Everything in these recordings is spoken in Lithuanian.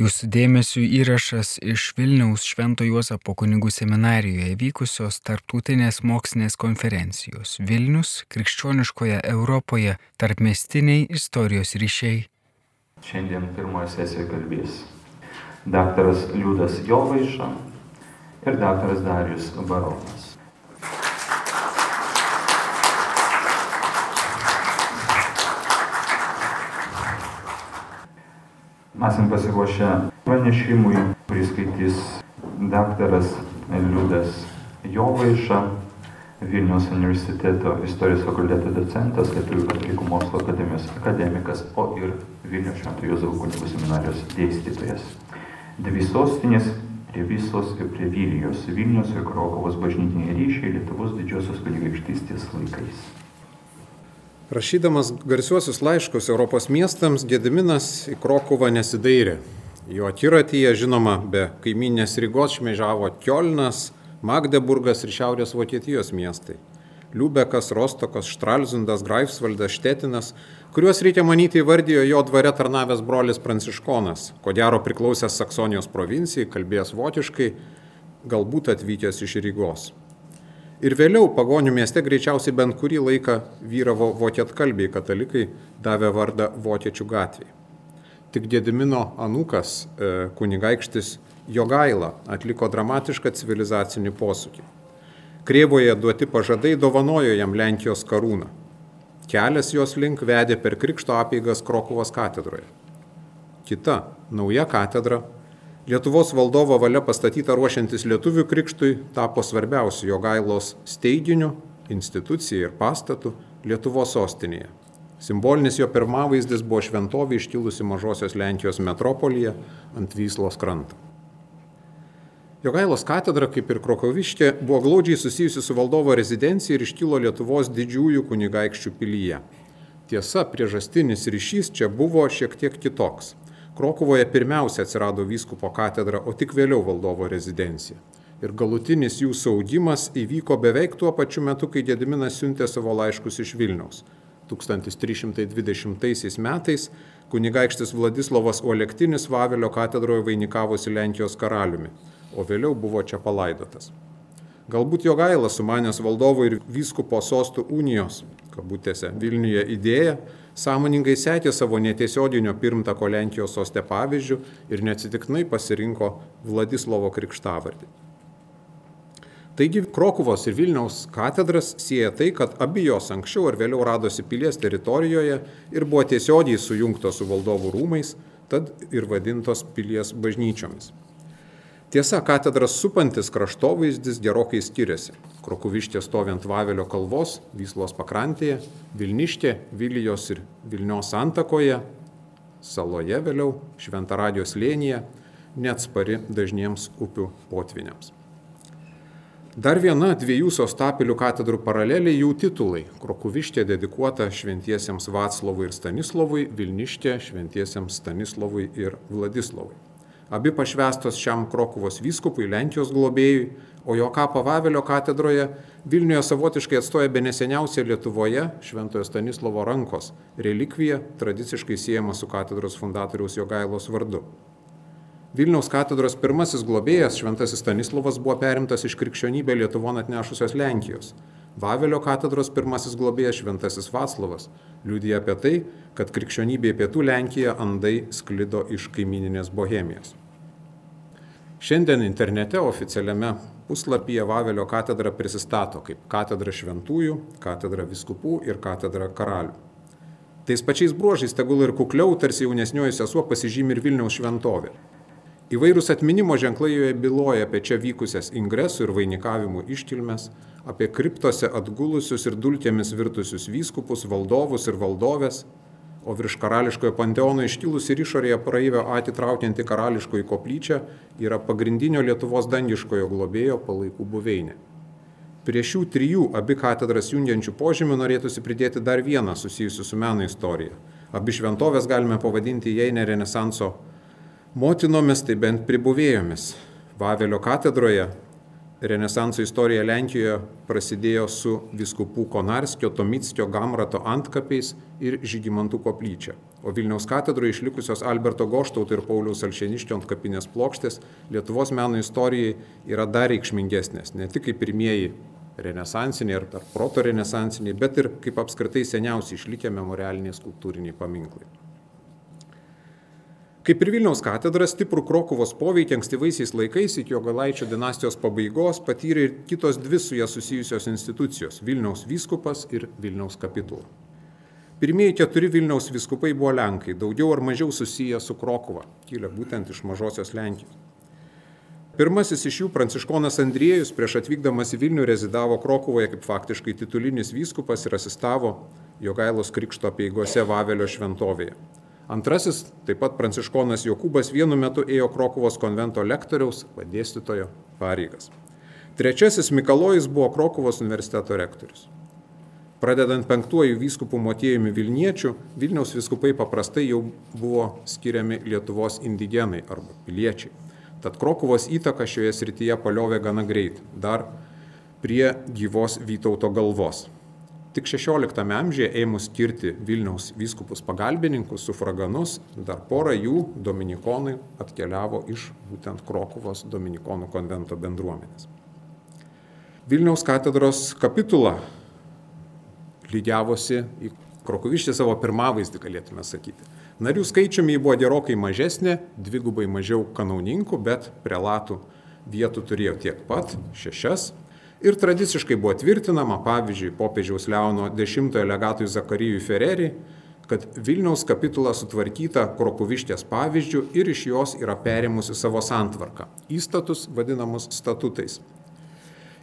Jūsų dėmesio įrašas iš Vilniaus Švento Juozapo kunigų seminarijoje vykusios tarptautinės mokslinės konferencijos Vilnius krikščioniškoje Europoje tarpmestiniai istorijos ryšiai. Šiandien pirmoje sesijoje kalbės daktaras Liudas Jovaiša ir daktaras Darius Baronas. Esam pasiruošę pranešimui, kurį skaitys daktaras Liudas Jovaiša, Vilniaus universiteto istorijos fakulteto docentas, Lietuvių katalikų mokslo akademijos akademikas, o ir Vilniaus Švento Jozapo kunigų seminarijos dėstytojas. Dvi sostinės prie Visos ir prie Vilijos, Vilnius ir Krokovos bažnytiniai ryšiai Lietuvos didžiosios kunigaikštystės laikais. Rašydamas garsiuosius laiškus Europos miestams, Gediminas į Krokovą nesidairė. Jo akiratyje, žinoma, be kaiminės Rygos šmėžavo Kielnas, Magdeburgas ir Šiaurės Vokietijos miestai. Liubekas, Rostokas, Štralzundas, Greifsvaldas, Štetinas, kuriuos reikia manyti įvardijo jo dvare tarnavęs brolis Pranciškonas, ko gero priklausęs Saksonijos provincijai, kalbėjęs vokiškai, galbūt atvykęs iš Rygos. Ir vėliau pagonių mieste greičiausiai bent kurį laiką vyravo vokietkalbiai katalikai, davė vardą Vokiečių gatvėje. Tik Gedimino anūkas e, kunigaikštis Jogaila atliko dramatišką civilizacinį posūkį. Krievoje duoti pažadai dovanojo jam Lenkijos karūną. Kelias jos link vedė per Krikšto apeigas Krokovos katedroje. Kita, nauja katedra Lietuvos valdovo valia pastatyta ruošiantis lietuvių krikštui tapo svarbiausiu jo gailos steiginiu, institucija ir pastatu Lietuvos sostinėje. Simbolinis jo pirmavaizdis buvo šventovė iškilusi mažosios Lenkijos metropolyje ant Vyslos kranto. Jogailos katedra, kaip ir Krokoviškė, buvo glaudžiai susijusi su valdovo rezidencija ir iškilo Lietuvos didžiųjų kunigaikščių pilyje. Tiesa, priežastinis ryšys čia buvo šiek tiek kitoks. Krokuvoje pirmiausia atsirado vyskupo katedra, o tik vėliau valdovo rezidencija. Ir galutinis jų saugimas įvyko beveik tuo pačiu metu, kai Gediminas siuntė savo laiškus iš Vilniaus. 1320 metais kunigaikštis Vladislavas Olektinis Vavelio katedroje vainikavosi Lenkijos karaliumi, o vėliau buvo čia palaidotas. Galbūt jo gaila sumanęs valdovo ir vyskupo sostų unijos, kabutėse, Vilniuje idėją, sąmoningai sekė savo netiesioginio pirmtako Lenkijos soste pavyzdžių ir neatsitiknai pasirinko Vladislovo krikštavardį. Taigi Krokuvos ir Vilniaus katedras sieja tai, kad abi jos anksčiau ar vėliau radosi pilies teritorijoje ir buvo tiesiogiai sujungtos su valdovų rūmais, tad ir vadintos pilies bažnyčiomis. Tiesa, katedras supantis kraštovaizdis gerokai skiriasi. Krokuvištė stovi ant Vavelio kalvos, Vyslos pakrantėje, Vilništė, Vilijos ir Vilnios antakoje, saloje vėliau, Šventaradios lėnyje, neatspari dažniems upių potviniams. Dar viena dviejų sostapilių katedrų paraleliai jų titulai. Krokuvištė dedikuota šventiesiems Vaclovui ir Stanislovui, Vilništė šventiesiems Stanislovui ir Vladislovui abi pašvestos šiam Krokuvos vyskupui, Lenkijos globėjui, o jo kapą Vavelio katedroje Vilniuje savotiškai atstoja be neseniausia Lietuvoje Šventojo Stanislovo rankos relikvija, tradiciškai siejama su katedros fundatoriaus Jogailos vardu. Vilniaus katedros pirmasis globėjas Šventasis Stanislovas buvo perimtas iš krikščionybę Lietuvon atnešusios Lenkijos. Vavelio katedros pirmasis globėjas Šventasis Vaclavas liūdija apie tai, kad krikščionybė pietų Lenkija andai sklido iš kaimininės Bohemijos. Šiandien internete oficialiame puslapyje Vavelio katedra prisistato kaip katedra šventųjų, katedra viskupų ir katedra karalių. Tais pačiais bruožais tegul ir kukliau, tarsi jaunesnioji sesuo pasižymi ir Vilniaus šventovė. Įvairūs atminimo ženklai joje byloja apie čia vykusias ingresų ir vainikavimų iškilmes, apie kriptose atgulusius ir dulkėmis virtusius vyskupus, valdovus ir valdovės, o virš karališkojo panteono iškilus ir išorėje praeivio atitraukianti karališkoji koplyčia yra pagrindinio Lietuvos dangiškojo globėjo palaikų buveinė. Prie šių trijų abi katedras jungiančių požymių norėtųsi pridėti dar vieną susijusiu su meno istorija. Abi šventovės galime pavadinti, jei ne Renesanso motinomis, tai bent pribuvėjomis. Vavelio katedroje Renesanso istorija Lenkijoje prasidėjo su viskupų Konarskio, Tomitskio, Gamrato antkapiais ir Žygimantų koplyčia. O Vilniaus katedroje išlikusios Alberto Goštauto ir Pauliaus Alšeniškio antkapinės plokštės Lietuvos meno istorijai yra dar reikšmingesnės, ne tik kaip pirmieji renesansiniai ar proto renesansiniai, bet ir kaip apskritai seniausiai išlikę memorialiniai skulptūriniai paminklai. Kaip ir Vilniaus katedra, stiprų Krokuvos poveikį ankstyvaisiais laikais iki Jogalaičio dinastijos pabaigos patyrė ir kitos dvi su ją susijusios institucijos - Vilniaus vyskupas ir Vilniaus kapitula. Pirmieji keturi Vilniaus vyskupai buvo Lenkai, daugiau ar mažiau susiję su Krokuva, kilę būtent iš mažosios Lenkijos. Pirmasis iš jų, pranciškonas Andriejus, prieš atvykdamas į Vilnių rezidavo Krokuvoje kaip faktiškai titulinis vyskupas ir asistavo Jogailos krikšto apieigose Vavelio šventovėje. Antrasis, taip pat pranciškonas Jokūbas vienu metu ėjo Krokuvos konvento lektoriaus, vadėstytojo pareigas. Trečiasis Mikalojus buvo Krokuvos universiteto rektorius. Pradedant penktuoju vyskupų motiejumi Vilniečių, Vilniaus viskupai paprastai jau buvo skiriami Lietuvos indigenai arba piliečiai. Tad Krokuvos įtaka šioje srityje paliovė gana greit, dar prie gyvos Vytauto galvos. Tik XVI amžiuje ėmus skirti Vilniaus vyskupus pagalbininkus, sufraganus, dar pora jų dominikonai atkeliavo iš būtent Krokuvos dominikonų konvento bendruomenės. Vilniaus katedros kapitula lygiavosi į Krokuvištį savo pirmavaizdį, galėtume sakyti. Narių skaičiumi buvo gerokai mažesnė, dvigubai mažiau kanauninkų, bet prelatų vietų turėjo tiek pat - šešias, Ir tradiciškai buvo tvirtinama, pavyzdžiui, popiežiaus Leono X legatui Zakarijui Ferreri, kad Vilniaus kapitula sutvarkyta Krokuvištės pavyzdžių ir iš jos yra perėmusi savo santvarką - įstatus vadinamus statutais.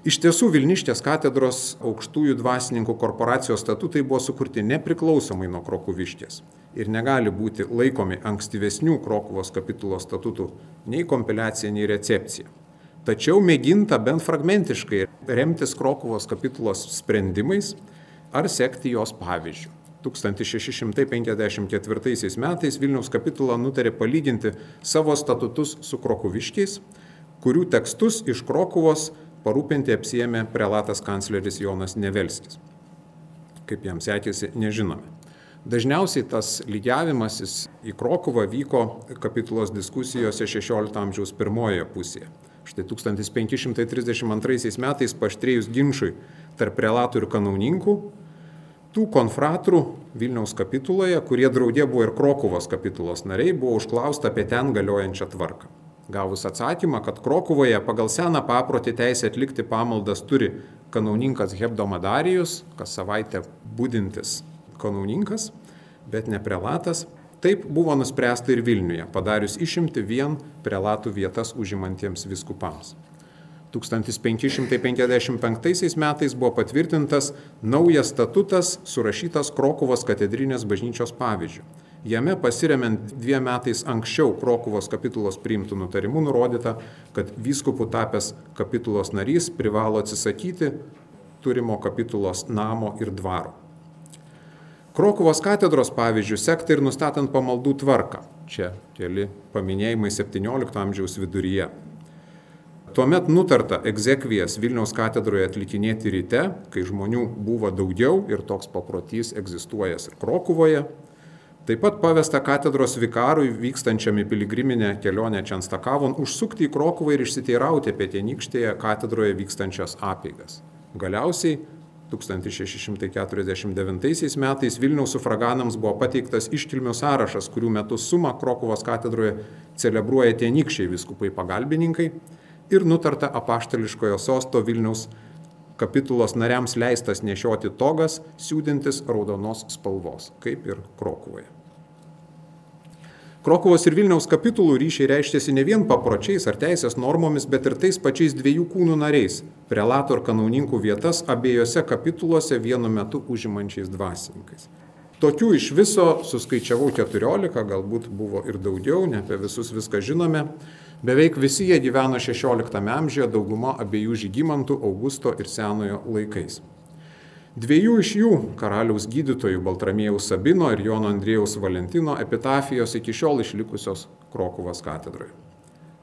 Iš tiesų Vilništės katedros aukštųjų dvasininkų korporacijos statutai buvo sukurti nepriklausomai nuo Krokuvištės ir negali būti laikomi ankstyvesnių Krokuvos kapitulos statutų nei kompiliacija, nei recepcija. Tačiau mėginta bent fragmentiškai remtis Krokuvos kapitulos sprendimais ar sekti jos pavyzdžių. 1654 metais Vilniaus kapitula nutarė palyginti savo statutus su krokuviškiais, kurių tekstus iš Krokuvos parūpinti apsijėmė prelatas kancleris Jonas Nevelskis. Kaip jam sekėsi, nežinome. Dažniausiai tas lygiavimasis į Krokuvą vyko kapitulos diskusijose XVI amžiaus pirmojoje pusėje. Štai 1532 metais paštrėjus ginčiui tarp prelatų ir kanauninkų, tų konfratrų Vilniaus kapituloje, kurie draudė buvo ir Krokuvos kapitulos nariai, buvo užklausta apie ten galiojančią tvarką. Gavus atsakymą, kad Krokuvoje pagal seną paprotį teisę atlikti pamaldas turi kanauninkas Hebdomadarijus, kas savaitę būdintis kanauninkas, bet ne prelatas, Taip buvo nuspręsta ir Vilniuje, padarius išimti vien prelatų vietas užimantiems viskupams. 1555 metais buvo patvirtintas naujas statutas surašytas Krokuvos katedrinės bažnyčios pavyzdžių. Jame pasiremiant dviem metais anksčiau Krokuvos kapitulos priimtų nutarimų nurodyta, kad vyskupų tapęs kapitulos narys privalo atsisakyti turimo kapitulos namo ir dvaro. Krokuvos katedros pavyzdžių sekti ir nustatant pamaldų tvarką. Čia keli paminėjimai 17 amžiaus viduryje. Tuomet nutarta egzekvijas Vilniaus katedroje atlikinėti ryte, kai žmonių buvo daugiau ir toks paprotys egzistuoja ir Krokuvoje. Taip pat pavesta katedros vikarui vykstančiam į piligriminę kelionę Čenstakavon užsukti į Krokuvą ir išsiteirauti apie tenykštėje katedroje vykstančias apeigas. Galiausiai 1649 metais Vilniaus sufraganams buvo pateiktas iškilmių sąrašas, kurių metu sumą Krokovos katedroje celebruoja tenykščiai viskupai pagalbininkai ir nutarta apaštališkojo sosto Vilniaus kapitulos nariams leistas nešioti togas, siūdintis raudonos spalvos, kaip ir Krokuvoje. Krokuvos ir Vilniaus kapitulų ryšiai reiškėsi ne vien papročiais ar teisės normomis, bet ir tais pačiais dviejų kūnų nariais - prelato ir kanauninkų vietas abiejose kapituluose vienu metu užimančiais dvasininkais. Tokių iš viso suskaičiavau 14, galbūt buvo ir daugiau, ne apie visus viską žinome. Beveik visi jie gyveno 16 amžiuje, dauguma abiejų žygimantų, Augusto ir Senojo laikais. Dviejų iš jų, karaliaus gydytojų Baltramėjaus Sabino ir Jono Andrėjaus Valentino epitafijos iki šiol išlikusios Krokuvos katedroje.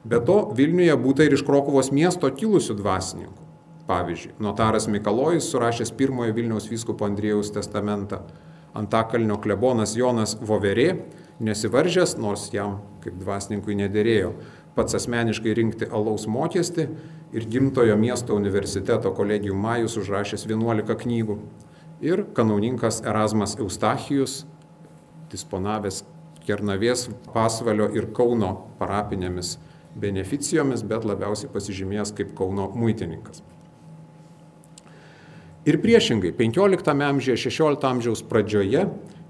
Be to, Vilniuje būta ir iš Krokuvos miesto kilusių dvasininkų. Pavyzdžiui, notaras Mikalojus surašęs pirmojo Vilniaus vyskupo Andrėjaus testamentą, Antakalnio klebonas Jonas Voverė, nesivaržęs, nors jam kaip dvasininkui nedėrėjo, pats asmeniškai rinkti alaus mokestį ir gimtojo miesto universiteto kolegijų Majus užrašęs 11 knygų. Ir kanauninkas Erasmas Eustachijus, disponavęs Kernavės, Pasvalio ir Kauno parapinėmis beneficijomis, bet labiausiai pasižymėjęs kaip Kauno muitininkas. Ir priešingai, 15 amžiuje, 16 amžiaus pradžioje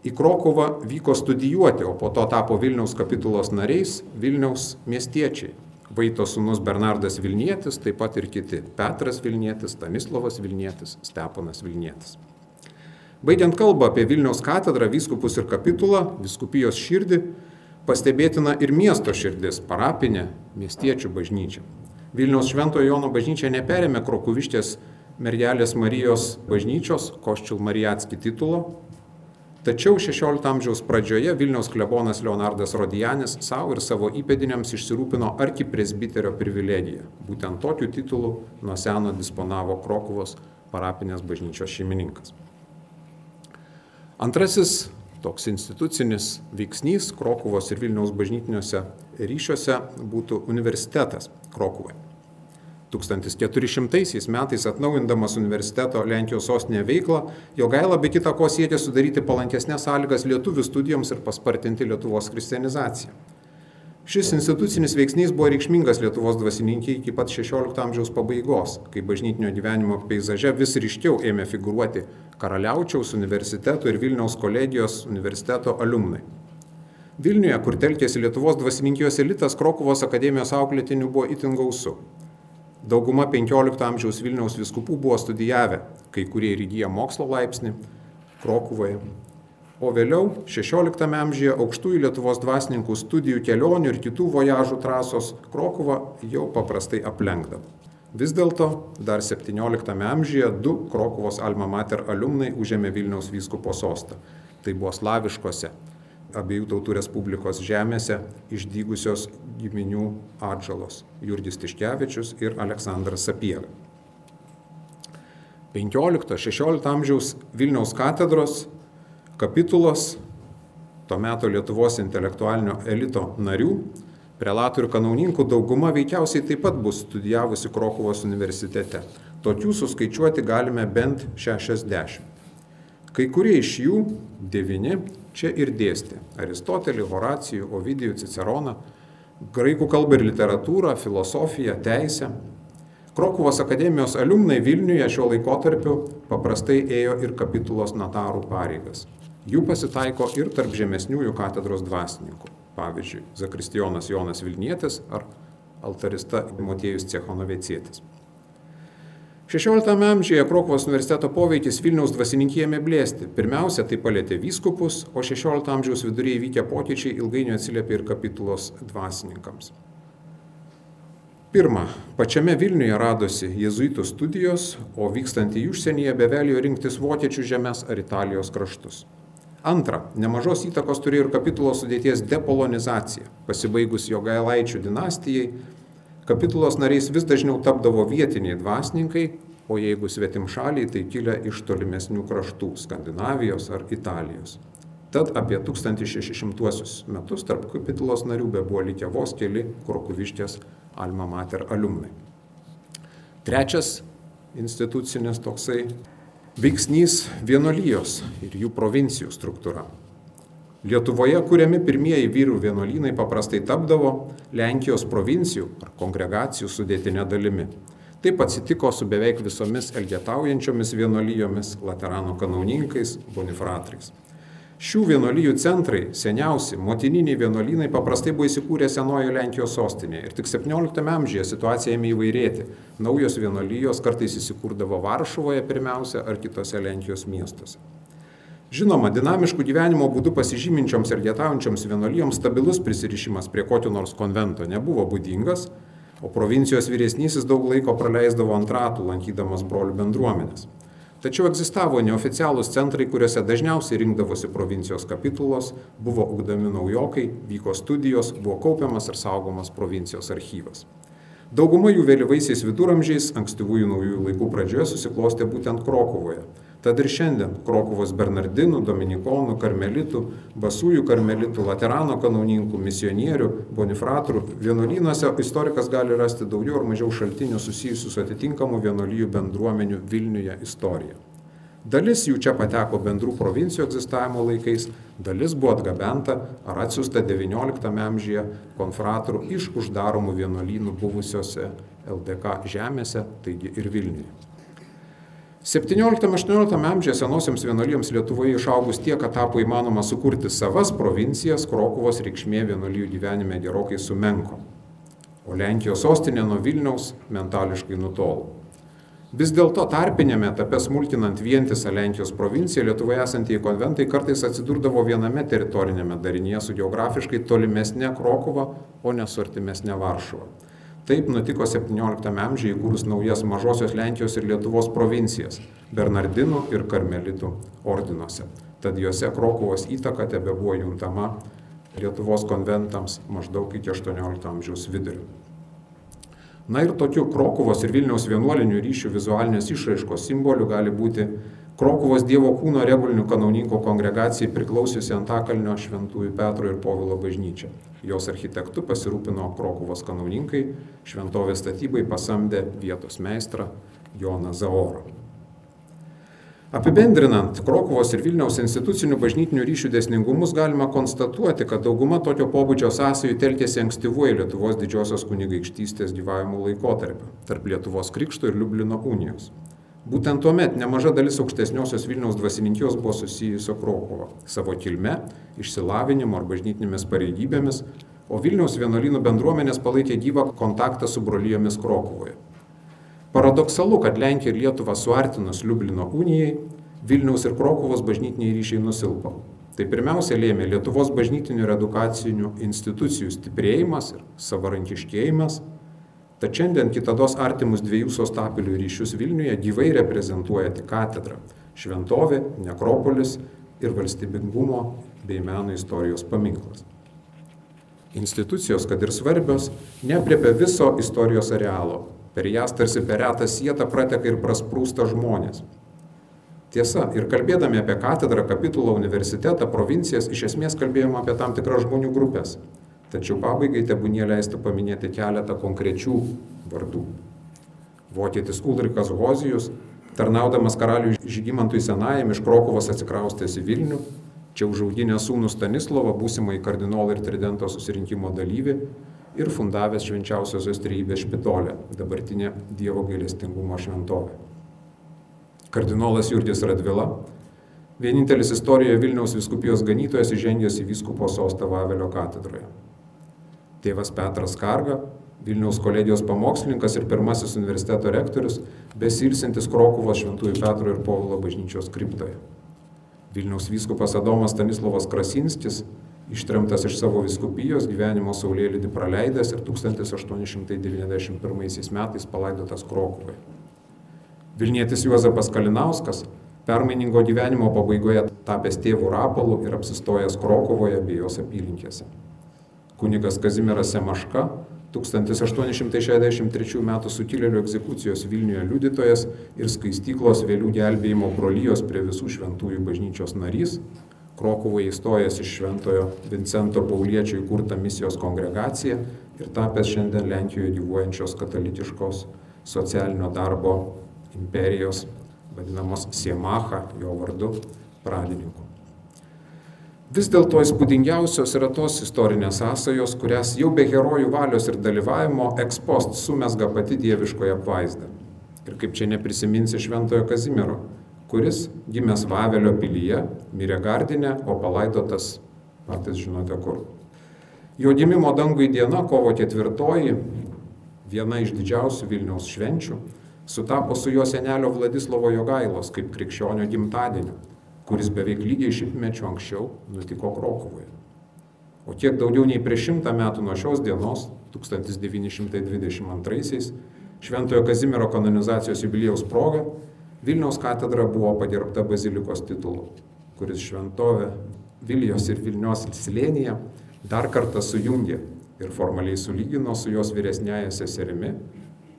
į Krokovą vyko studijuoti, o po to tapo Vilniaus kapitulos nariais Vilniaus miestiečiai. Vaito sūnus Bernardas Vilnietis, taip pat ir kiti - Petras Vilnietis, Stanislavas Vilnietis, Steponas Vilnietis. Baigiant kalbą apie Vilniaus katedrą, vyskupus ir kapitulą, viskupijos širdį, pastebėtina ir miesto širdis - parapinė miestiečių bažnyčia. Vilniaus Šventojo Jono bažnyčia neperėmė Krokuvištės mergelės Marijos bažnyčios, Koščiul Marijatski titulo, Tačiau XVI amžiaus pradžioje Vilniaus klebonas Leonardas Rodijanis savo ir savo įpėdiniams išsirūpino arkipresbiterio privilegiją. Būtent tokiu titulu nuo seno disponavo Krokuvos parapinės bažnyčios šeimininkas. Antrasis toks institucinis veiksnys Krokuvos ir Vilniaus bažnytiniuose ryšiuose būtų universitetas Krokuvoje. 1400 metais atnaujindamas universiteto Lenkijos sostinėje veiklą, Jogaila be kita ko siekė sudaryti palankesnės sąlygas lietuvių studijoms ir paspartinti Lietuvos kristianizaciją. Šis institucinis veiksnys buvo reikšmingas Lietuvos dvasininkiai iki pat XVI amžiaus pabaigos, kai bažnytinio gyvenimo peizaže vis ryškiau ėmė figuruoti Karaliaučiaus universiteto ir Vilniaus kolegijos universiteto alumnai. Vilniuje, kur telkėsi Lietuvos dvasininkijos elitas, Krokuvos akademijos auklėtinių buvo itin gausu. Dauguma XV amžiaus Vilniaus viskupų buvo studijavę, kai kurie ir įgyja mokslo laipsnį Krokuvoje. O vėliau XVI amžiuje aukštųjų Lietuvos dvasininkų studijų kelionių ir kitų vojažų trasos Krokuvą jau paprastai aplenkdavo. Vis dėlto dar XVII amžiuje du Krokuvos alma mater alumnai užėmė Vilniaus vyskupo sostą. Tai buvo slaviškose abiejų tautų respublikos žemėse išdygusios giminių atžalos - Jurgis Tiškevičius ir Aleksandras Sapiega. 15-16 amžiaus Vilniaus katedros kapitulos, tuo metu Lietuvos intelektualinio elito narių, prelatų ir kanauninkų dauguma veikiausiai taip pat bus studijavusi Krokuvos universitete. Tokių suskaičiuoti galime bent 60. Kai kurie iš jų, devyni, čia ir dėstė Aristotelį, Horacijų, Ovidijų, Ciceroną, graikų kalbą ir literatūrą, filosofiją, teisę. Krokuvos akademijos alumnai Vilniuje šiuo laikotarpiu paprastai ėjo ir kapitulos notarų pareigas. Jų pasitaiko ir tarp žemesniųjų katedros dvasininkų. Pavyzdžiui, Zakristijonas Jonas Vilnietis ar altarista Motiejus Cechonovėcėtis. XVI amžiuje Krokuvos universiteto poveikis Vilniaus dvasininkijame blėsti. Pirmiausia, tai palėtė vyskupus, o XVI amžiaus viduryje įvykę pokyčiai ilgainiui atsiliepė ir kapitulos dvasininkams. Pirma, pačiame Vilniuje radosi jezuitų studijos, o vykstant į užsienyje bevelijo rinktis vokiečių žemės ar Italijos kraštus. Antra, nemažos įtakos turėjo ir kapitulos sudėties depolonizacija. Pasibaigus Jogailaičių dinastijai, Kapitulos nariais vis dažniau tapdavo vietiniai dvasininkai, o jeigu svetim šaliai, tai kilę iš tolimesnių kraštų - Skandinavijos ar Italijos. Tad apie 1600 metus tarp kapitulos narių be buvo likę vos keli Krokuvištės Alma Mater alumnai. Trečias institucinis toksai veiksnys vienolyjos ir jų provincijų struktūra. Lietuvoje kuriami pirmieji vyrų vienuolynai paprastai tapdavo Lenkijos provincijų ar kongregacijų sudėtinė dalimi. Taip atsitiko su beveik visomis elgetaujančiomis vienuolyjomis, laterano kanauninkais, bonifratrais. Šių vienuolyjų centrai, seniausi, motininiai vienuolynai paprastai buvo įsikūrę senojo Lenkijos sostinėje ir tik 17 amžiuje situacija ėmė įvairėti. Naujos vienuolyjos kartais įsikūrdavo Varšuvoje pirmiausia ar kitose Lenkijos miestuose. Žinoma, dinamiškų gyvenimo būdų pasižyminčioms ir lietaujančioms vienuolijoms stabilus prisirišimas prie kokio nors konvento nebuvo būdingas, o provincijos vyresnysis daug laiko praleisdavo ant ratų, lankydamas brolių bendruomenės. Tačiau egzistavo neoficialūs centrai, kuriuose dažniausiai rinkdavosi provincijos kapitulos, buvo ugdami naujokai, vyko studijos, buvo kaupiamas ir saugomas provincijos archyvas. Dauguma jų vėlyvaisiais viduramžiais, ankstyvųjų naujųjų laikų pradžioje susiklostė būtent Krokuvoje. Tad ir šiandien Krokuvos Bernardinų, Dominikonų, Karmelitų, Basųjų Karmelitų, Laterano kanauninkų, misionierių, bonifratrų vienuolynuose istorikas gali rasti daugiau ar mažiau šaltinių susijusių su atitinkamų vienuolyjų bendruomenių Vilniuje istorija. Dalis jų čia pateko bendrų provincijų egzistavimo laikais, dalis buvo atgabenta ar atsiusta XIX amžiuje konfratrų iš uždaromų vienuolynų buvusiose LDK žemėse, taigi ir Vilniuje. 17-18 amžiuje senosiams vienuolyjams Lietuvoje išaugus tiek, kad tapo įmanoma sukurti savas provincijas, Krokuvos reikšmė vienuolyjų gyvenime gerokai sumenko. O Lenkijos sostinė nuo Vilniaus mentališkai nutolo. Vis dėlto tarpinėme etape smulkinant vientisą Lenkijos provinciją Lietuvoje esantieji konventai kartais atsidurdavo viename teritorinėme darinyje su geografiškai tolimesnė Krokuva, o ne su artimesnė Varšuva. Taip nutiko XVII amžiuje įkūrus naujas mažosios Lenkijos ir Lietuvos provincijas - Bernardinų ir Karmelitų ordinuose. Tad juose Krokuvos įtaka tebe buvo juntama Lietuvos konventams maždaug iki XVIII amžiaus vidurio. Na ir tokių Krokuvos ir Vilniaus vienuolinių ryšių vizualinės išraiškos simbolių gali būti Krokuvos Dievo kūno regulinių kanauninko kongregacijai priklausiusi Antakalnio Šventųjų Petro ir Povilo bažnyčia. Jos architektu pasirūpino Krokuvos kanauninkai, šventovės statybai pasamdė vietos meistrą Joną Zaorą. Apibendrinant Krokuvos ir Vilniaus institucinių bažnytinių ryšių desningumus galima konstatuoti, kad dauguma tokio pobūdžio sąsajų telkėsi ankstyvuoju Lietuvos didžiosios kunigaikštystės gyvavimo laikotarpiu tarp Lietuvos Krikšto ir Liublino unijos. Būtent tuomet nemaža dalis aukštesniosios Vilniaus dvasininkijos buvo susijusi Krokovo savo kilme, išsilavinimu ar bažnytinėmis pareigybėmis, o Vilniaus vienuolynų bendruomenės palaikė gyvą kontaktą su brolyjomis Krokovoje. Paradoksalu, kad Lenkija ir Lietuva suartinus Liublino unijai, Vilniaus ir Krokovos bažnytiniai ryšiai nusilpo. Tai pirmiausia lėmė Lietuvos bažnytinių ir edukacinių institucijų stiprėjimas ir savarankiškėjimas, Tad šiandien kitados artimus dviejų sostapilių ryšius Vilniuje gyvai reprezentuoja tik katedra, šventovė, nekropolis ir valstybingumo bei meno istorijos paminklas. Institucijos, kad ir svarbios, neapriepia viso istorijos arealo. Per jas tarsi per retą sietą prateka ir prasprūsta žmonės. Tiesa, ir kalbėdami apie katedrą, kapitulą, universitetą, provincijas, iš esmės kalbėjome apie tam tikras žmonių grupės Tačiau pabaigai tebūnie leistų paminėti keletą konkrečių vardų. Vokietis Ulrikas Hozijus, tarnaudamas karaliui Žygimantui Senajam iš Krokovos atsikraustęs į Vilnių, čia užauginę sūnų Stanislovą, būsimą į kardinolą ir tridento susirinkimo dalyvį ir fundavęs švenčiausiosios trejybės špitolę, dabartinė Dievo gailestingumo šventovė. Kardinolas Jurgis Radvila, vienintelis istorijoje Vilniaus viskupijos ganytojas įžengęs į vyskupo sostą Vavelio katedroje tėvas Petras Karga, Vilniaus kolegijos pamokslininkas ir pirmasis universiteto rektorius, besilsintis Krokuvos Šventųjų Petro ir Povilo bažnyčios kriptoje. Vilniaus vyskupas Adomas Stanislavas Krasinskis, ištremtas iš savo viskupijos, gyvenimo saulėlydį praleidęs ir 1891 metais palaidotas Krokuvoje. Vilnietis Juozapas Kalinauskas, permainingo gyvenimo pabaigoje tapęs tėvų rapalų ir apsistojęs Krokuvoje bei jos apylinkėse. Kunigas Kazimieras Semaška, 1863 m. sukilėlių egzekucijos Vilniuje liudytojas ir skaistyklos vėlių gelbėjimo brolyjos prie visų šventųjų bažnyčios narys, Krokuvoje įstojęs iš Šventojo Vincento Pauliečio įkurtą misijos kongregaciją ir tapęs šiandien Lenkijoje gyvuojančios katalikiškos socialinio darbo imperijos, vadinamos Siemacha, jo vardu, pradininku. Vis dėlto įspūdingiausios yra tos istorinės sąsajos, kurias jau be herojų valios ir dalyvavimo ekspost sumesga pati dieviškoje apvaizda. Ir kaip čia neprisiminsi Šventojo Kazimiero, kuris gimęs Vavelio pilyje, mirė Gardinė, o palaidotas, patys žinote kur. Jo gimimo dangui diena, kovo ketvirtoji, viena iš didžiausių Vilniaus švenčių, sutapo su jo senelio Vladislovo Jogailos kaip krikščionio gimtadieniu kuris beveik lygiai šimtmečio anksčiau nutiko Krokuvoje. O kiek daugiau nei prieš šimtą metų nuo šios dienos, 1922-aisiais, Šventojo Kazimiero kanonizacijos jubiliejaus proga, Vilniaus katedra buvo pagerbta bazilikos titulu, kuris šventovė Vilijos ir Vilnios slėnyje dar kartą sujungė ir formaliai sulygino su jos vyresnėje seserimi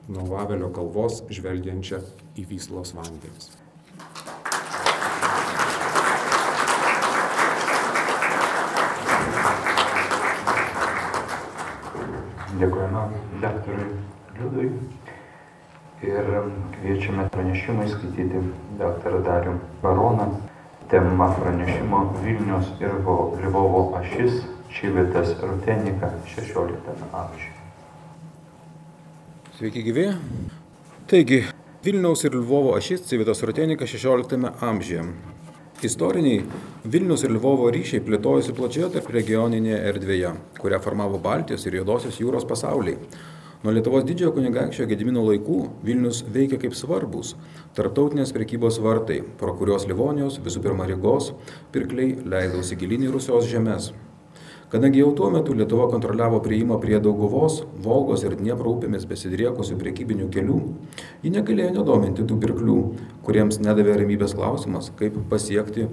nuo Vavelio kalvos žvelgiančią į Vyslos vandenis. Dėkojame daktarui Liudui ir kviečiame pranešimui skaityti daktarą Darių Baroną. Tema pranešimo Vilnius ir Lvovo ašis Šivitas Rutenika 16 amžiuje. Sveiki gyvi. Taigi, Vilniaus ir Lvovo ašis Civitas Rutenika 16 amžiuje. Istoriniai Vilnius ir Lvovo ryšiai plėtojasi plačioje tarp regioninėje erdvėje, kurią formavo Baltijos ir Juodosios jūros pasauliai. Nuo Lietuvos didžiojo kunigaikščio Gedimino laikų Vilnius veikia kaip svarbus tarptautinės prekybos vartai, pro kurios Livonijos, visų pirma Rygos, pirkliai leidausi gilinį Rusijos žemės. Kadangi jau tuo metu Lietuva kontroliavo prieimą prie Dauguvos, Volgos ir Dniepro upėmis besidriekusių priekybinių kelių, ji negalėjo nedominti tų pirklių, kuriems nedavė ramybės klausimas, kaip pasiekti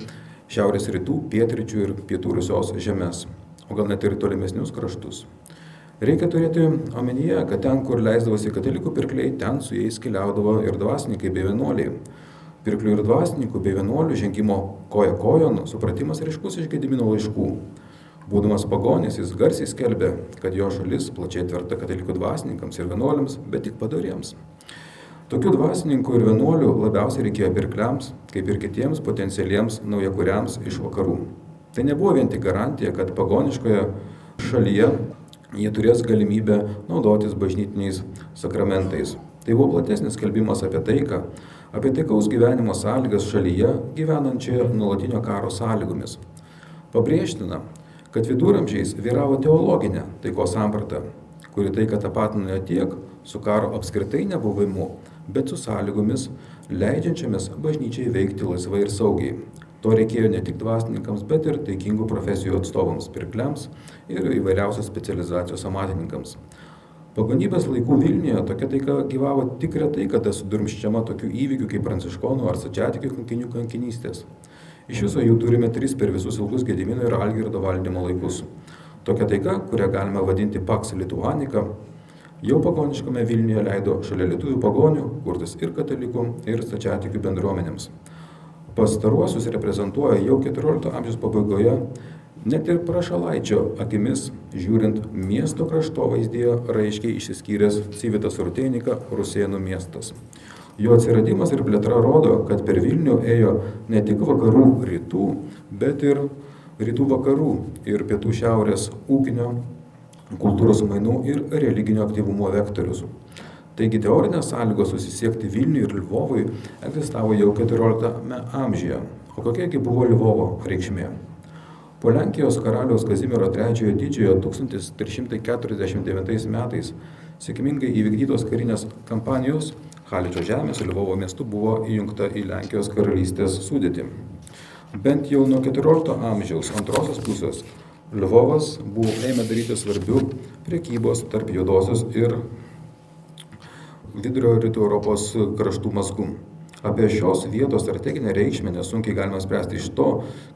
šiaurės rytų, pietryčių ir pietų Rusijos žemės, o gal net ir tolimesnius kraštus. Reikia turėti omenyje, kad ten, kur leisdavosi katalikų pirkliai, ten su jais keliaudavo ir dvasininkai bei vienuoliai. Pirklių ir dvasininkų bei vienuolių žengimo koja kojon supratimas ryškus iš Gedimino laiškų. Būdamas pagonis, jis garsiai skelbė, kad jo šalis plačiai tvirta katalikų dvasininkams ir vienuoliams, bet tik padoriems. Tokių dvasininkų ir vienuolių labiausiai reikėjo pirkliams, kaip ir kitiems potencialiems naujakuriams iš vakarų. Tai nebuvo vien tik garantija, kad pagoniškoje šalyje jie turės galimybę naudotis bažnytiniais sakramentais. Tai buvo platesnis kalbimas apie taiką, apie taikaus gyvenimo sąlygas šalyje gyvenančioje nuolatinio karo sąlygomis. Pabrėžtina, kad viduramžiais vyravo teologinė taikos samprata, kuri taiką tapatino tiek su karo apskritai nebuvimu, bet su sąlygomis, leidžiančiamis bažnyčiai veikti laisvai ir saugiai. To reikėjo ne tik dvasininkams, bet ir taikingų profesijų atstovams, pirkliams ir įvairiausios specializacijos amatininkams. Pagonybės laikų Vilniuje tokia taika gyvavo tik retai, kada sudurmščiama tokių įvykių kaip pranciškonų ar sačiatikių kankinių kankinystės. Iš viso jų turime tris per visus ilgus Gedimino ir Algirdo valdymo laikus. Tokia taika, kurią galime vadinti Pax Lituanika, jau pagoniškame Vilniuje leido šalia lietuvių pagonių kurtis ir katalikų, ir stačiatikių bendruomenėms. Pastaruosius reprezentuoja jau 14 amžiaus pabaigoje net ir prašalaičio akimis žiūrint miesto kraštovaizdyje raiškiai išsiskyręs Civitas Rutėnika Rusėnų miestas. Jo atsiradimas ir plėtra rodo, kad per Vilnių ėjo ne tik vakarų rytų, bet ir rytų vakarų ir pietų šiaurės ūkinio, kultūros mainų ir religinio aktyvumo vektorius. Taigi teorinės sąlygos susisiekti Vilniui ir Lvovui egzistavo jau XIV amžiuje. O kokiagi buvo Lvovo reikšmė? Po Lenkijos karaliaus Kazimiero III didžiojo 1349 metais sėkmingai įvykdytos karinės kampanijos Haličio žemė su Lvovo miestu buvo įjungta į Lenkijos karalystės sudėtį. Bent jau nuo 14 amžiaus antrosios pusės Lvovas buvo ėmė daryti svarbių priekybos tarp juodosios ir vidurio rytų Europos kraštų mazgų. Apie šios vietos strateginę reikšmę nesunkiai galima spręsti iš to,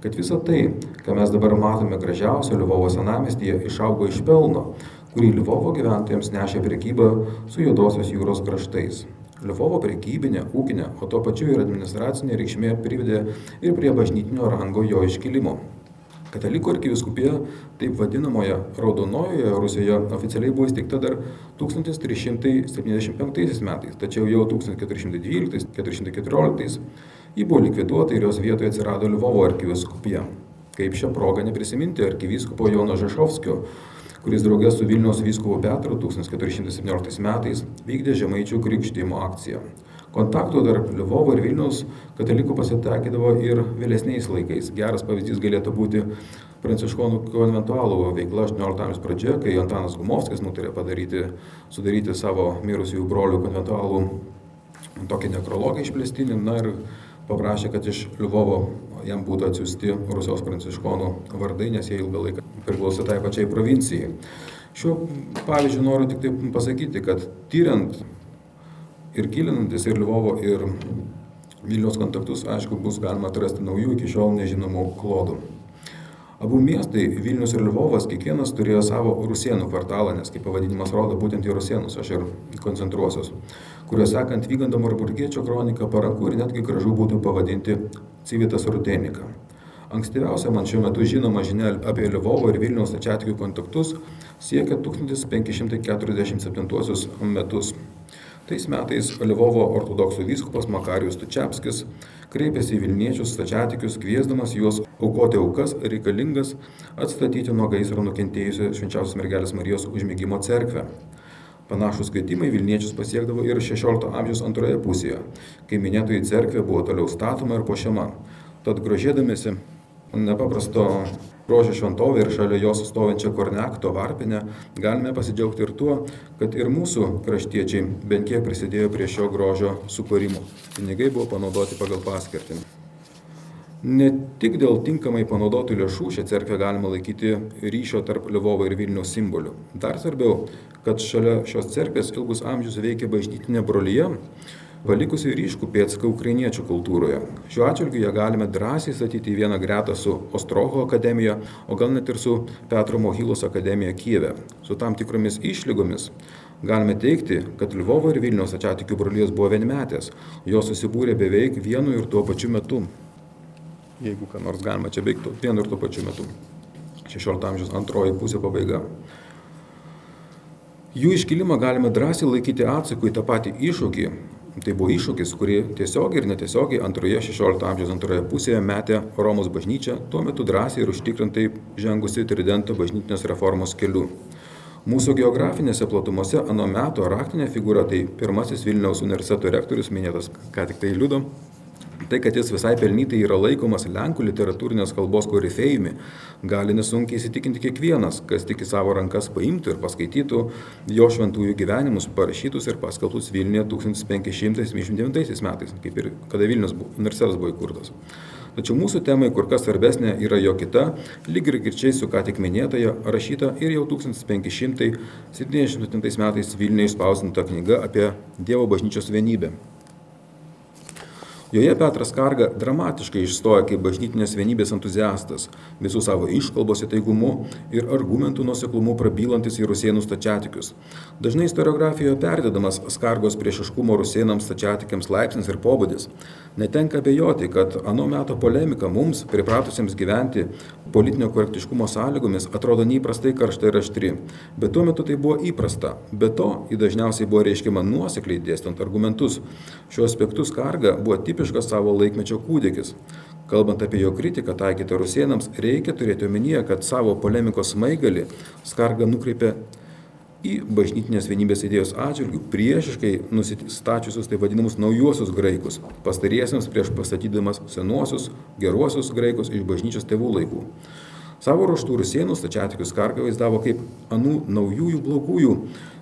kad visa tai, ką mes dabar matome gražiausio Lvovo senamestyje, išaugo iš pelno, kurį Lvovo gyventojams nešė prekyba su juodosios jūros kraštais. Lvovo prekybinė, ūkinė, o tuo pačiu ir administracinė reikšmė privedė ir prie bažnytinio rango jo iškilimo. Katalikų arkiviskupija, taip vadinamoje Raudonojoje Rusijoje, oficialiai buvo įsteigta dar 1375 metais, tačiau jau 1412-1414 ji buvo likviduota ir jos vietoje atsirado Lvovo arkiviskupija. Kaip šią progą neprisiminti arkivyskupo Jono Žešovskio kuris draugė su Vilniaus vyskupu Petru 1417 metais vykdė žemaičių krikštymo akciją. Kontaktų tarp Lvovo ir Vilniaus katalikų pasitakydavo ir vėlesniais laikais. Geras pavyzdys galėtų būti pranciškonų konventualų veikla 18 amžiaus pradžioje, kai Antanas Gumovskis nutarė padaryti, sudaryti savo mirusiųjų brolių konventualų tokį nekrologą išplėstinį, na ir paprašė, kad iš Lvovo jam būtų atsiųsti Rusijos pranciškonų vardai, nes jie ilgą laiką priklauso tai pačiai provincijai. Šiuo pavyzdžiu noriu tik taip pasakyti, kad tyriant ir gilinantis ir Lvovo, ir Vilniaus kontaktus, aišku, bus galima atrasti naujų iki šiol nežinomų klodų. Abu miestai, Vilnius ir Lvovas, kiekvienas turėjo savo rusienų kvartalą, nes kaip pavadinimas rodo, būtent į rusienus aš ir koncentruosios, kuriuos sekant Vygando Marburgiečio kroniką paranku ir netgi gražu būtų pavadinti Civitas Rutenika. Ankstyviausia man šiuo metu žinoma žinia apie Lvovo ir Vilniaus stačiatikių kontaktus siekia 1547 metus. Tais metais Lvovo ortodoksų vyskupas Makarijus Tučiapskis kreipėsi į Vilniečius stačiatikius, kviesdamas juos aukoti aukas reikalingas atstatyti nuo gaisro nukentėjusią švenčiausios mergelės Marijos užmėgimo cerkvę. Panašus kvietimai Vilniečius pasiekdavo ir XVI amžiaus antroje pusėje, kai minėtoji cerkvė buvo toliau statoma ir pošiama. Tad grožėdamėsi nepaprasto grožio šventovę ir šalia jos stovinčią Kornekto varpinę, galime pasidžiaugti ir tuo, kad ir mūsų kraštiečiai bent kiek prisidėjo prie šio grožio sukūrimo. Pinigai buvo panaudoti pagal paskirtį. Ne tik dėl tinkamai panaudotų lėšų šią cerkvę galima laikyti ryšio tarp Lvovo ir Vilniaus simboliu. Dar svarbiau, kad šalia šios cerkvės ilgus amžius veikia bažnytinė brolyje, palikusi ryškų pėdsaką ukrainiečių kultūroje. Šiuo atžvilgiu ją galime drąsiai statyti į vieną gretą su Ostroho akademija, o gal net ir su Petro Mohylos akademija Kyve, su tam tikromis išlygomis. Galime teikti, kad Lvovo ir Vilniaus ačiatikių brolijos buvo vienmetės, jos susibūrė beveik vienu ir tuo pačiu metu. Jeigu ką nors galima čia veikti vienu ir tuo pačiu metu. 16 amžiaus antroji pusė pabaiga. Jų iškilimą galime drąsiai laikyti atsaku į tą patį iššūkį, Tai buvo iššūkis, kurį tiesiogiai ir netiesiogiai antroje 16 amžiaus antroje pusėje metė Romos bažnyčia, tuo metu drąsiai ir užtikrintai žengusi Tridento bažnytinės reformos keliu. Mūsų geografinėse platumose ano meto raktinė figūra tai pirmasis Vilniaus universiteto rektorius minėtas, ką tik tai liudo, Tai, kad jis visai pelnytai yra laikomas Lenkų literatūrinės kalbos korifėjumi, gali nesunkiai įsitikinti kiekvienas, kas tik į savo rankas paimtų ir paskaitytų jo šventųjų gyvenimus parašytus ir paskelbtus Vilniuje 1579 metais, kaip ir kada Vilnius universitetas buvo įkurtas. Tačiau mūsų temai kur kas svarbesnė yra jo kita, lyg ir girčiai su ką tik minėtoje, rašyta ir jau 1577 metais Vilniuje išspausinta knyga apie Dievo bažnyčios vienybę. Joje Petras Karga dramatiškai išstoja kaip bažnytinės vienybės entuziastas, visų savo iškalbos įtaigumu ir argumentų nuseklumu prabylantis į rusėnų stačiatikius. Dažnai istoriografijoje perdėdamas Skargos priešiškumo rusėnams stačiatikiams laipsnis ir pobūdis. Netenka abejoti, kad anu meto polemika mums, pripratusiems gyventi politinio korektiškumo sąlygomis, atrodo neįprastai karšta ir aštri. Bet tuo metu tai buvo įprasta. Be to, ji dažniausiai buvo reiškiama nuosekliai dėstant argumentus. Šiuo aspektu Skarga buvo tipiškas tipiškas savo laikmečio kūdikis. Kalbant apie jo kritiką taikytą rusienams, reikia turėti omenyje, kad savo polemikos smaigalį Skarga nukreipė į bažnytinės vienybės idėjos atžvilgių priešiškai nusistačiusius taip vadinamus naujuosius graikus, pastariesiams prieš pastatydamas senuosius, geruosius graikus iš bažnyčios tėvų laikų. Savo ruoštų rusienų stačiatikius Skarga vaizdavo kaip anų naujųjų blogųjų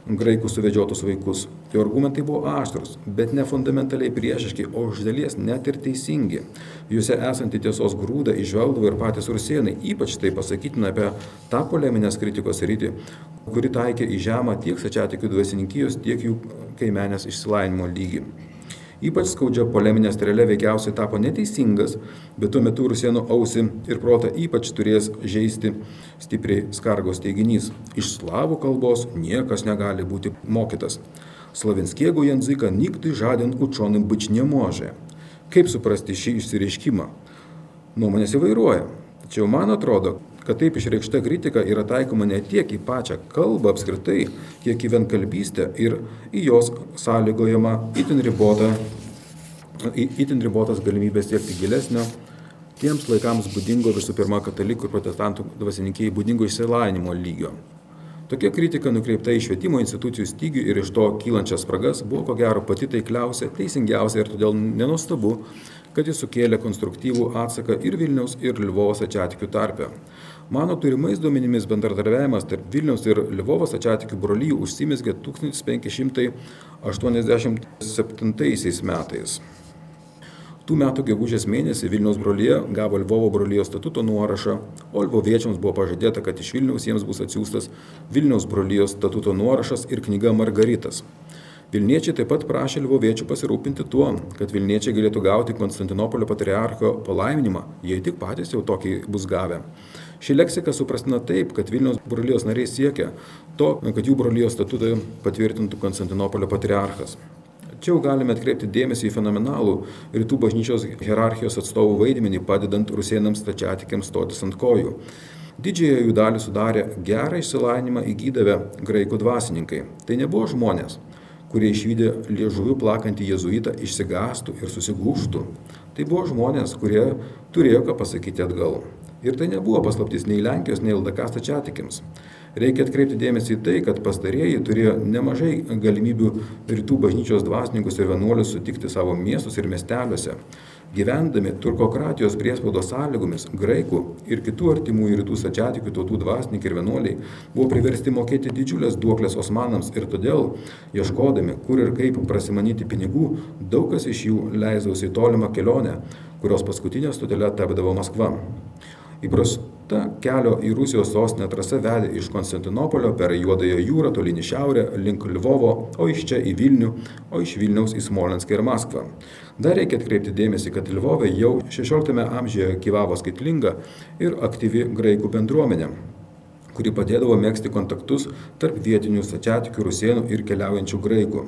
graikų suvedžiotus vaikus. Jo argumentai buvo aštrus, bet ne fundamentaliai priešiški, o iš dalies net ir teisingi. Juose esantį tiesos grūdą išvelgdavo ir patys rusienai, ypač tai pasakytina apie tą poleminės kritikos rytį, kuri taikė į žemą tiek sačiatikių dvasininkijos, tiek jų kaimenės išsilavinimo lygį. Ypač skaudžia poleminė strėlė veikiausiai tapo neteisingas, bet tuo metu rusienų ausį ir protą ypač turės žaisti stipriai skargos teiginys. Iš slavų kalbos niekas negali būti mokytas. Slavenskiego języka nigdy žadin być nie może. Kaip suprasti šį išsireiškimą? Nuomonės įvairuoja. Tačiau man atrodo, kad taip išreikšta kritika yra taikoma ne tiek į pačią kalbą apskritai, kiek į vienkalbystę ir į jos sąlygojama itin, ribota, itin ribotas galimybės siekti gilesnio, tiems laikams būdingo visų pirma katalikų ir protestantų dvasininkėjai būdingo išsilavinimo lygio. Tokia kritika nukreipta į švietimo institucijų stygių ir iš to kylančias spragas buvo ko gero pati taikliausia, teisingiausia ir todėl nenustabu, kad jis sukėlė konstruktyvų atsaką ir Vilniaus, ir Lvovos ačiatikių tarpe. Mano turimais duomenimis bendradarbiavimas tarp Vilniaus ir Lvovos ačiatikių brolyjų užsimesgė 1587 metais. Tų metų gegužės mėnesį Vilniaus brolyje gavo Lvovo brolyjos statuto nuorašą, o Lvoviečiams buvo pažadėta, kad iš Vilniaus jiems bus atsiųstas Vilniaus brolyjos statuto nuorašas ir knyga Margaritas. Vilniečiai taip pat prašė Lvoviečių pasirūpinti tuo, kad Vilniečiai galėtų gauti Konstantinopolio patriarcho palaiminimą, jei tik patys jau tokį bus gavę. Ši leksika suprastina taip, kad Vilniaus brolijos nariai siekia to, kad jų brolijos statutą patvirtintų Konstantinopolio patriarchas. Čia jau galime atkreipti dėmesį į fenomenalų rytų bažnyčios hierarchijos atstovų vaidmenį, padedant rusienams stačiatikiams stotis ant kojų. Didžiąją jų dalį sudarė gerą išsilavinimą įgydavę graikų dvasininkai. Tai nebuvo žmonės, kurie išvykę liežuvių plakantį jezuitą išsigastų ir susigūštų. Tai buvo žmonės, kurie turėjo ką pasakyti atgal. Ir tai nebuvo paslaptis nei Lenkijos, nei LDK stačiatikiams. Reikia atkreipti dėmesį į tai, kad pastarieji turėjo nemažai galimybių rytų bažnyčios dvasininkus ir vienuolius sutikti savo miestus ir miesteliuose. Gyvendami turkokratijos priespaudos sąlygomis, graikų ir kitų artimųjų rytų stačiatikių tautų dvasininkai ir vienuoliai buvo priversti mokėti didžiulės duoklės osmanams ir todėl, ieškodami, kur ir kaip prasimanyti pinigų, daug kas iš jų leisdavosi į tolimą kelionę, kurios paskutinė stotelė tapdavo Maskva. Įprasta kelio į Rusijos sostinę trasa vedė iš Konstantinopolio per Juodąją jūrą tolyn į šiaurę link Lvovo, o iš čia į Vilnių, o iš Vilniaus į Smolenską ir Maskvą. Dar reikia atkreipti dėmesį, kad Lvove jau XVI amžiuje gyvavo skaitlinga ir aktyvi graikų bendruomenė kuri padėdavo mėgsti kontaktus tarp vietinių stačiatikių, rusienų ir keliaujančių graikų.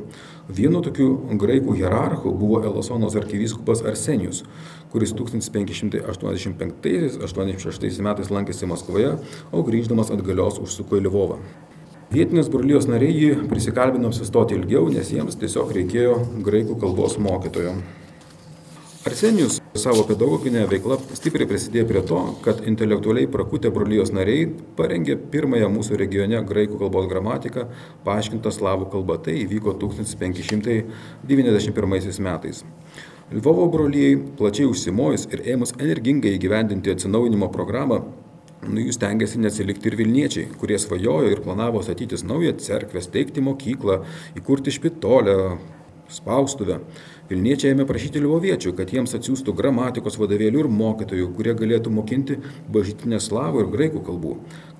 Vienu tokiu graikų hierarchu buvo Elasonos arkivyskupas Arsenijus, kuris 1585-86 metais lankėsi Maskvoje, o grįždamas atgalios užsuko į Lvovą. Vietinės brolijos nariai jį prisikalbino apsistoti ilgiau, nes jiems tiesiog reikėjo graikų kalbos mokytojo. Arsenijus savo pedagoginė veikla stipriai prisidėjo prie to, kad intelektualiai prakutę brolijos nariai parengė pirmąją mūsų regione graikų kalbos gramatiką, paaiškintą slavų kalba. Tai įvyko 1591 metais. Lvovo brolyjei plačiai užsimojus ir ėmus energingai įgyvendinti atsinaujinimo programą, nu jų stengiasi neatsilikti ir Vilniečiai, kurie svajojo ir planavo statytis naują cerkvę, steigti mokyklą, įkurti špitolę, spaustuvę. Vilniečiai ėmė prašyti Lvoviečių, kad jiems atsiųstų gramatikos vadovėlių ir mokytojų, kurie galėtų mokinti bažytinę slavų ir graikų kalbų.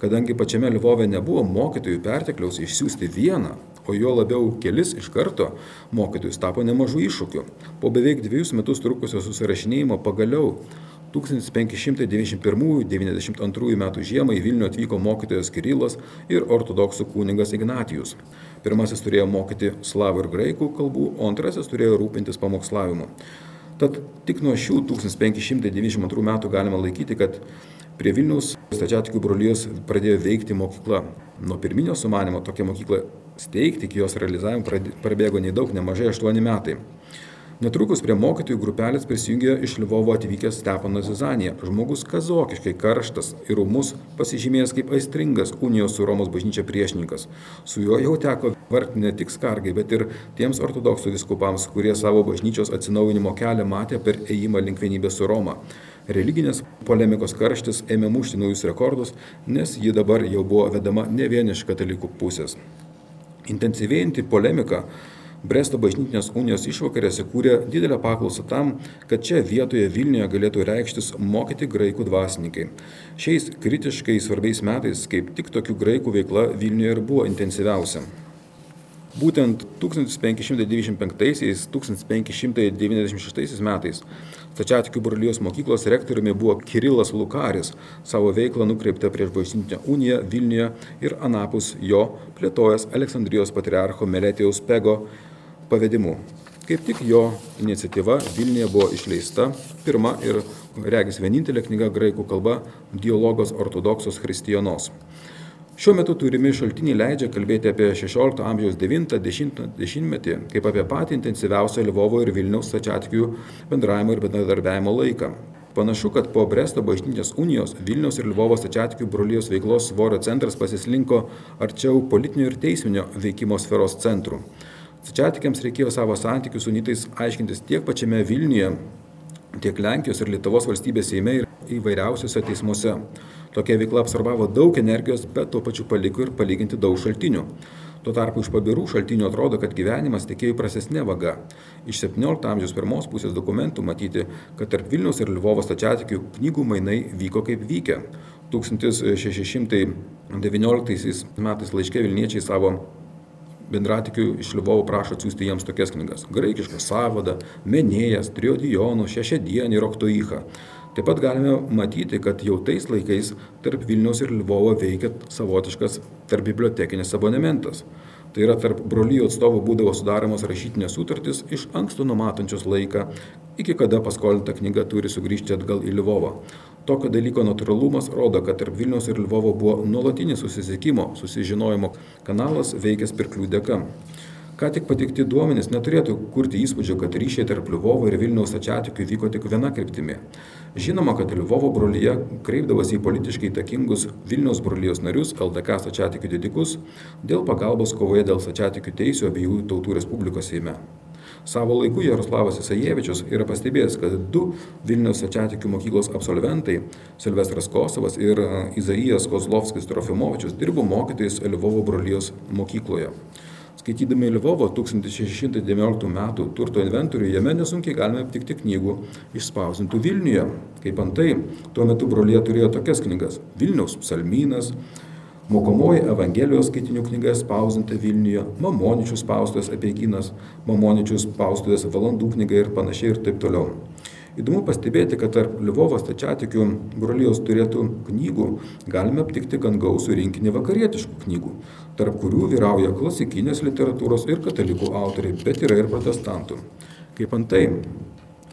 Kadangi pačiame Lvove nebuvo mokytojų pertekliaus išsiųsti vieną, o jo labiau kelis iš karto mokytojus tapo nemažų iššūkių. Po beveik dviejus metus trukusio susirašinėjimo pagaliau 1591-92 metų žiemą į Vilnių atvyko mokytojas Kirilas ir ortodoksų kūningas Ignatijus. Pirmasis turėjo mokyti slavų ir graikų kalbų, o antrasis turėjo rūpintis pamokslavimu. Tad tik nuo šių 1592 metų galima laikyti, kad prie Vilniaus stačiatikių brolijos pradėjo veikti mokykla. Nuo pirminio sumanimo tokią mokyklą steigti iki jos realizavimo prabėgo nei daug, nemažai 8 metai. Netrukus prie mokytojų grupelės prisijungė iš Lvovo atvykęs Stepanas Zizanija, žmogus kazokiškai karštas ir umus, pasižymėjęs kaip aistringas unijos su Romos bažnyčia priešininkas. Su juo jau teko vargti ne tik skargai, bet ir tiems ortodoksų viskupams, kurie savo bažnyčios atsinaujinimo kelią matė per ėjimą link vienybės su Roma. Religinės polemikos karštis ėmė mušti naujus rekordus, nes ji dabar jau buvo vedama ne vien iš katalikų pusės. Intensyvėjanti polemika Bresto bažnytinės unijos išvakarėse kūrė didelę paklausą tam, kad čia vietoje Vilniuje galėtų reikštis mokyti graikų dvasininkai. Šiais kritiškai svarbiais metais kaip tik tokių graikų veikla Vilniuje ir buvo intensyviausia. Būtent 1595-1596 metais Stačiatikių brolijos mokyklos rektoriumi buvo Kirilas Lukaris, savo veiklą nukreiptą prieš bažnytinę uniją Vilniuje ir anapus jo plėtojas Aleksandrijos patriarcho Meletijaus Pego pavedimu. Kaip tik jo iniciatyva Vilniuje buvo išleista pirma ir regis vienintelė knyga graikų kalba Dialogos ortodoksos Kristijonos. Šiuo metu turimi šaltiniai leidžia kalbėti apie 16 amžiaus 90-metį kaip apie patį intensyviausią Lvovo ir Vilniaus stačiatkių bendravimo ir bendradarbiavimo laiką. Panašu, kad po Bresto bažnytinės unijos Vilniaus ir Lvovo stačiatkių brolijos veiklos svorio centras pasislinko arčiau politinio ir teisminio veikimo sferos centrų. Stačiatikiams reikėjo savo santykius su unitais aiškintis tiek pačiame Vilniuje, tiek Lenkijos ir Lietuvos valstybės Seime ir įvairiausiuose teismuose. Tokia veikla absorbavo daug energijos, bet tuo pačiu paliko ir palyginti daug šaltinių. Tuo tarpu iš pabirų šaltinių atrodo, kad gyvenimas tekėjo prasesnė vaga. Iš 17 amžiaus pirmos pusės dokumentų matyti, kad tarp Vilniaus ir Lvovo stačiatikių knygų mainai vyko kaip vykę. 1619 metais laiškė Vilniečiai savo bendratikių iš Lvovo prašo atsiųsti jiems tokias knygas - graikišką savadą, menėjas, triodijonų, šešiadienį ir oktoichą. Taip pat galime matyti, kad jau tais laikais tarp Vilniaus ir Lvovo veikia savotiškas tarp bibliotekinis abonementas. Tai yra tarp brolyjų atstovų būdavo sudaromos rašytinės sutartys iš anksto numatančios laiką, iki kada paskolinta knyga turi sugrįžti atgal į Lvovą. Tokio dalyko natūralumas rodo, kad tarp Vilniaus ir Lvovo buvo nuolatinis susisiekimo, susižinojimo kanalas veikęs pirklių dėka. Ką tik patikti duomenys neturėtų kurti įspūdžio, kad ryšiai tarp Lvovo ir Vilniaus ačiatikių vyko tik viena kryptimi. Žinoma, kad Lvovo brolyje kreipdavosi į politiškai įtakingus Vilniaus brolyjos narius, LDK ačiatikių didikus, dėl pagalbos kovoje dėl ačiatikių teisų abiejų tautų Respublikos Seime. Savo laiku Jaroslavas Isajevičius yra pastebėjęs, kad du Vilniaus Ačiatikių mokyklos absolventai - Silvestras Kosovas ir Izaijas Kozlovskis Trofimovičius dirbo mokytojais Lvovo brolyjos mokykloje. Skaitydami Lvovo 1619 m. turto inventorių, jame nesunkiai galime aptikti knygų išspausintų Vilniuje. Kaip antai, tuo metu brolė turėjo tokias knygas - Vilniaus psalmynas, Mokomoji Evangelijos skaitinių knyga spausinta Vilniuje, Mamoničių spaustuvės apieginas, Mamoničių spaustuvės valandų knyga ir panašiai ir taip toliau. Įdomu pastebėti, kad tarp Lvovo stačiatikių brolijos turėtų knygų galime aptikti gan gausų rinkinį vakarietiškų knygų, tarp kurių vyrauja klasikinės literatūros ir katalikų autoriai, bet yra ir protestantų. Kaip antai,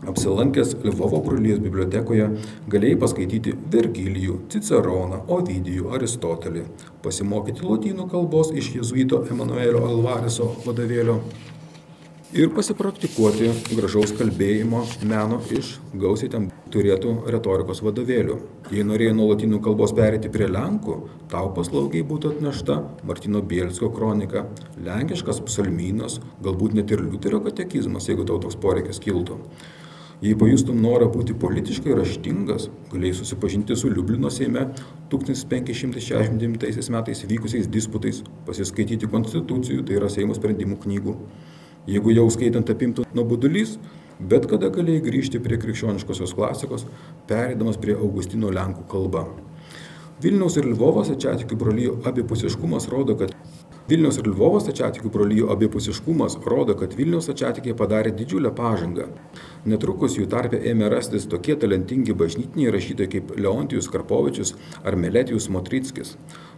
apsilankęs Lvovo brolijos bibliotekoje galėjai paskaityti Vergilijų, Ciceroną, Ovidijų, Aristotelį, pasimokyti lotynų kalbos iš jezuito Emanuelio Alvareso vadovėlio ir pasipraktikuoti gražaus kalbėjimo meno iš gausiai ten turėtų retorikos vadovėlių. Jei norėjai nuo lotynų kalbos perėti prie lenkų, tau paslaugiai būtų atnešta Martino Bielskio kronika, lenkiškas psalmynas, galbūt net ir Liuterio katekizmas, jeigu tau toks poreikis kiltų. Jei pajustum norą būti politiškai raštingas, galėjai susipažinti su Liublino Seime 1569 metais vykusiais disputais, pasiskaityti konstitucijų, tai yra Seimo sprendimų knygų. Jeigu jau skaitant apimtų nuobodulys, bet kada galėjai grįžti prie krikščioniškosios klasikos, perėdamas prie Augustino Lenkų kalba. Vilniaus ir Lvovos ačiatikių brolyjų abipusiškumas rodo, kad Vilniaus ir Lvovos ačiatikių brolyjų abipusiškumas rodo, kad Vilniaus ačiatikiai padarė didžiulę pažangą. Netrukus jų tarpe ėmė rastis tokie talentingi bažnytiniai rašytojai kaip Leontijus Karpovičius ar Meletijus Motrickis.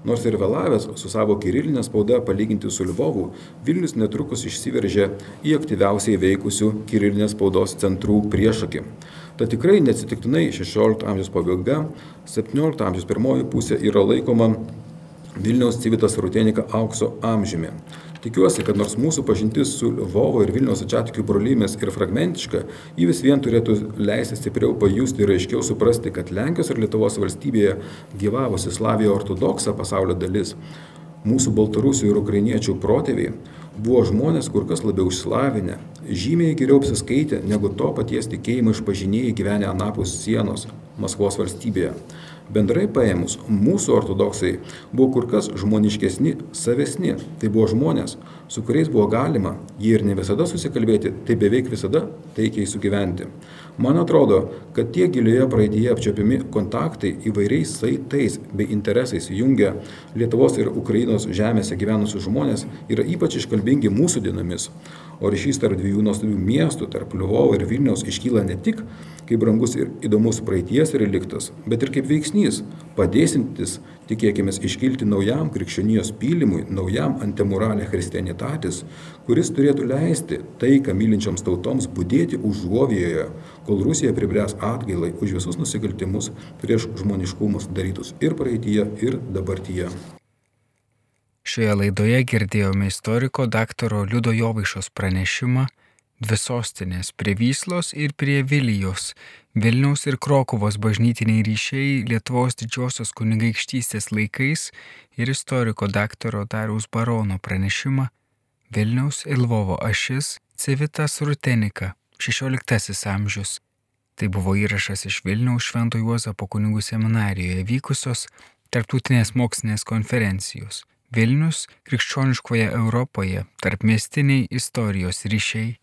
Nors ir vėlavęs su savo kirilinė spauda palyginti su Lvovu, Vilnius netrukus išsiveržė į aktyviausiai veikusių kirilinės spaudos centrų priešakį. Ta tikrai neatsitiktinai 16 amžiaus pabaiga, 17 amžiaus pirmoji pusė yra laikoma Vilniaus civitas rutenika aukso amžiumi. Tikiuosi, kad nors mūsų pažintis su Lvovo ir Vilniaus ačiatikių brolymės ir fragmentiška, ji vis vien turėtų leisti stipriau pajusti ir aiškiau suprasti, kad Lenkijos ir Lietuvos valstybėje gyvavosi Slavijo ortodoksa pasaulio dalis. Mūsų baltarusių ir ukrainiečių protėviai buvo žmonės kur kas labiau išslavinę, žymiai geriau apsiskaitę negu to paties tikėjimo išpažinėjai gyvenę anapus sienos Maskvos valstybėje. Bendrai paėmus, mūsų ortodoksai buvo kur kas žmoniškesni, savesni. Tai buvo žmonės, su kuriais buvo galima, jie ir ne visada susikalbėti, tai beveik visada taikiai sugyventi. Man atrodo, kad tie gilioje praeitėje apčiopiami kontaktai įvairiais saitais bei interesais jungia Lietuvos ir Ukrainos žemėse gyvenusius žmonės yra ypač iškalbingi mūsų dienomis. O ryšys tarp dviejų nuostabių miestų, tarp Lvovo ir Vilniaus iškyla ne tik kaip brangus ir įdomus praeities reliktas, bet ir kaip veiksnys, padėsintis, tikėkime, iškilti naujam krikščionijos pylimui, naujam antemoralė christianitatis, kuris turėtų leisti taiką mylinčioms tautoms būdėti užuovijoje, kol Rusija pribręs atgailai už visus nusikaltimus prieš žmoniškumus darytus ir praeitie, ir dabartyje. Šioje laidoje girdėjome istoriko daktaro Liudo Jovaišos pranešimą dvi sostinės prie Vyslos ir prie Vilijos, Vilniaus ir Krokovos bažnytiniai ryšiai Lietuvos didžiosios kunigaikštystės laikais ir istoriko daktaro Dariaus Barono pranešimą Vilniaus ir Lvovo ašis Civitas Rutenika, XVI amžius. Tai buvo įrašas iš Vilniaus Švento Juozapo kunigų seminarijoje vykusios tarptautinės mokslinės konferencijos Vilnius krikščioniškoje Europoje tarp miestiniai istorijos ryšiai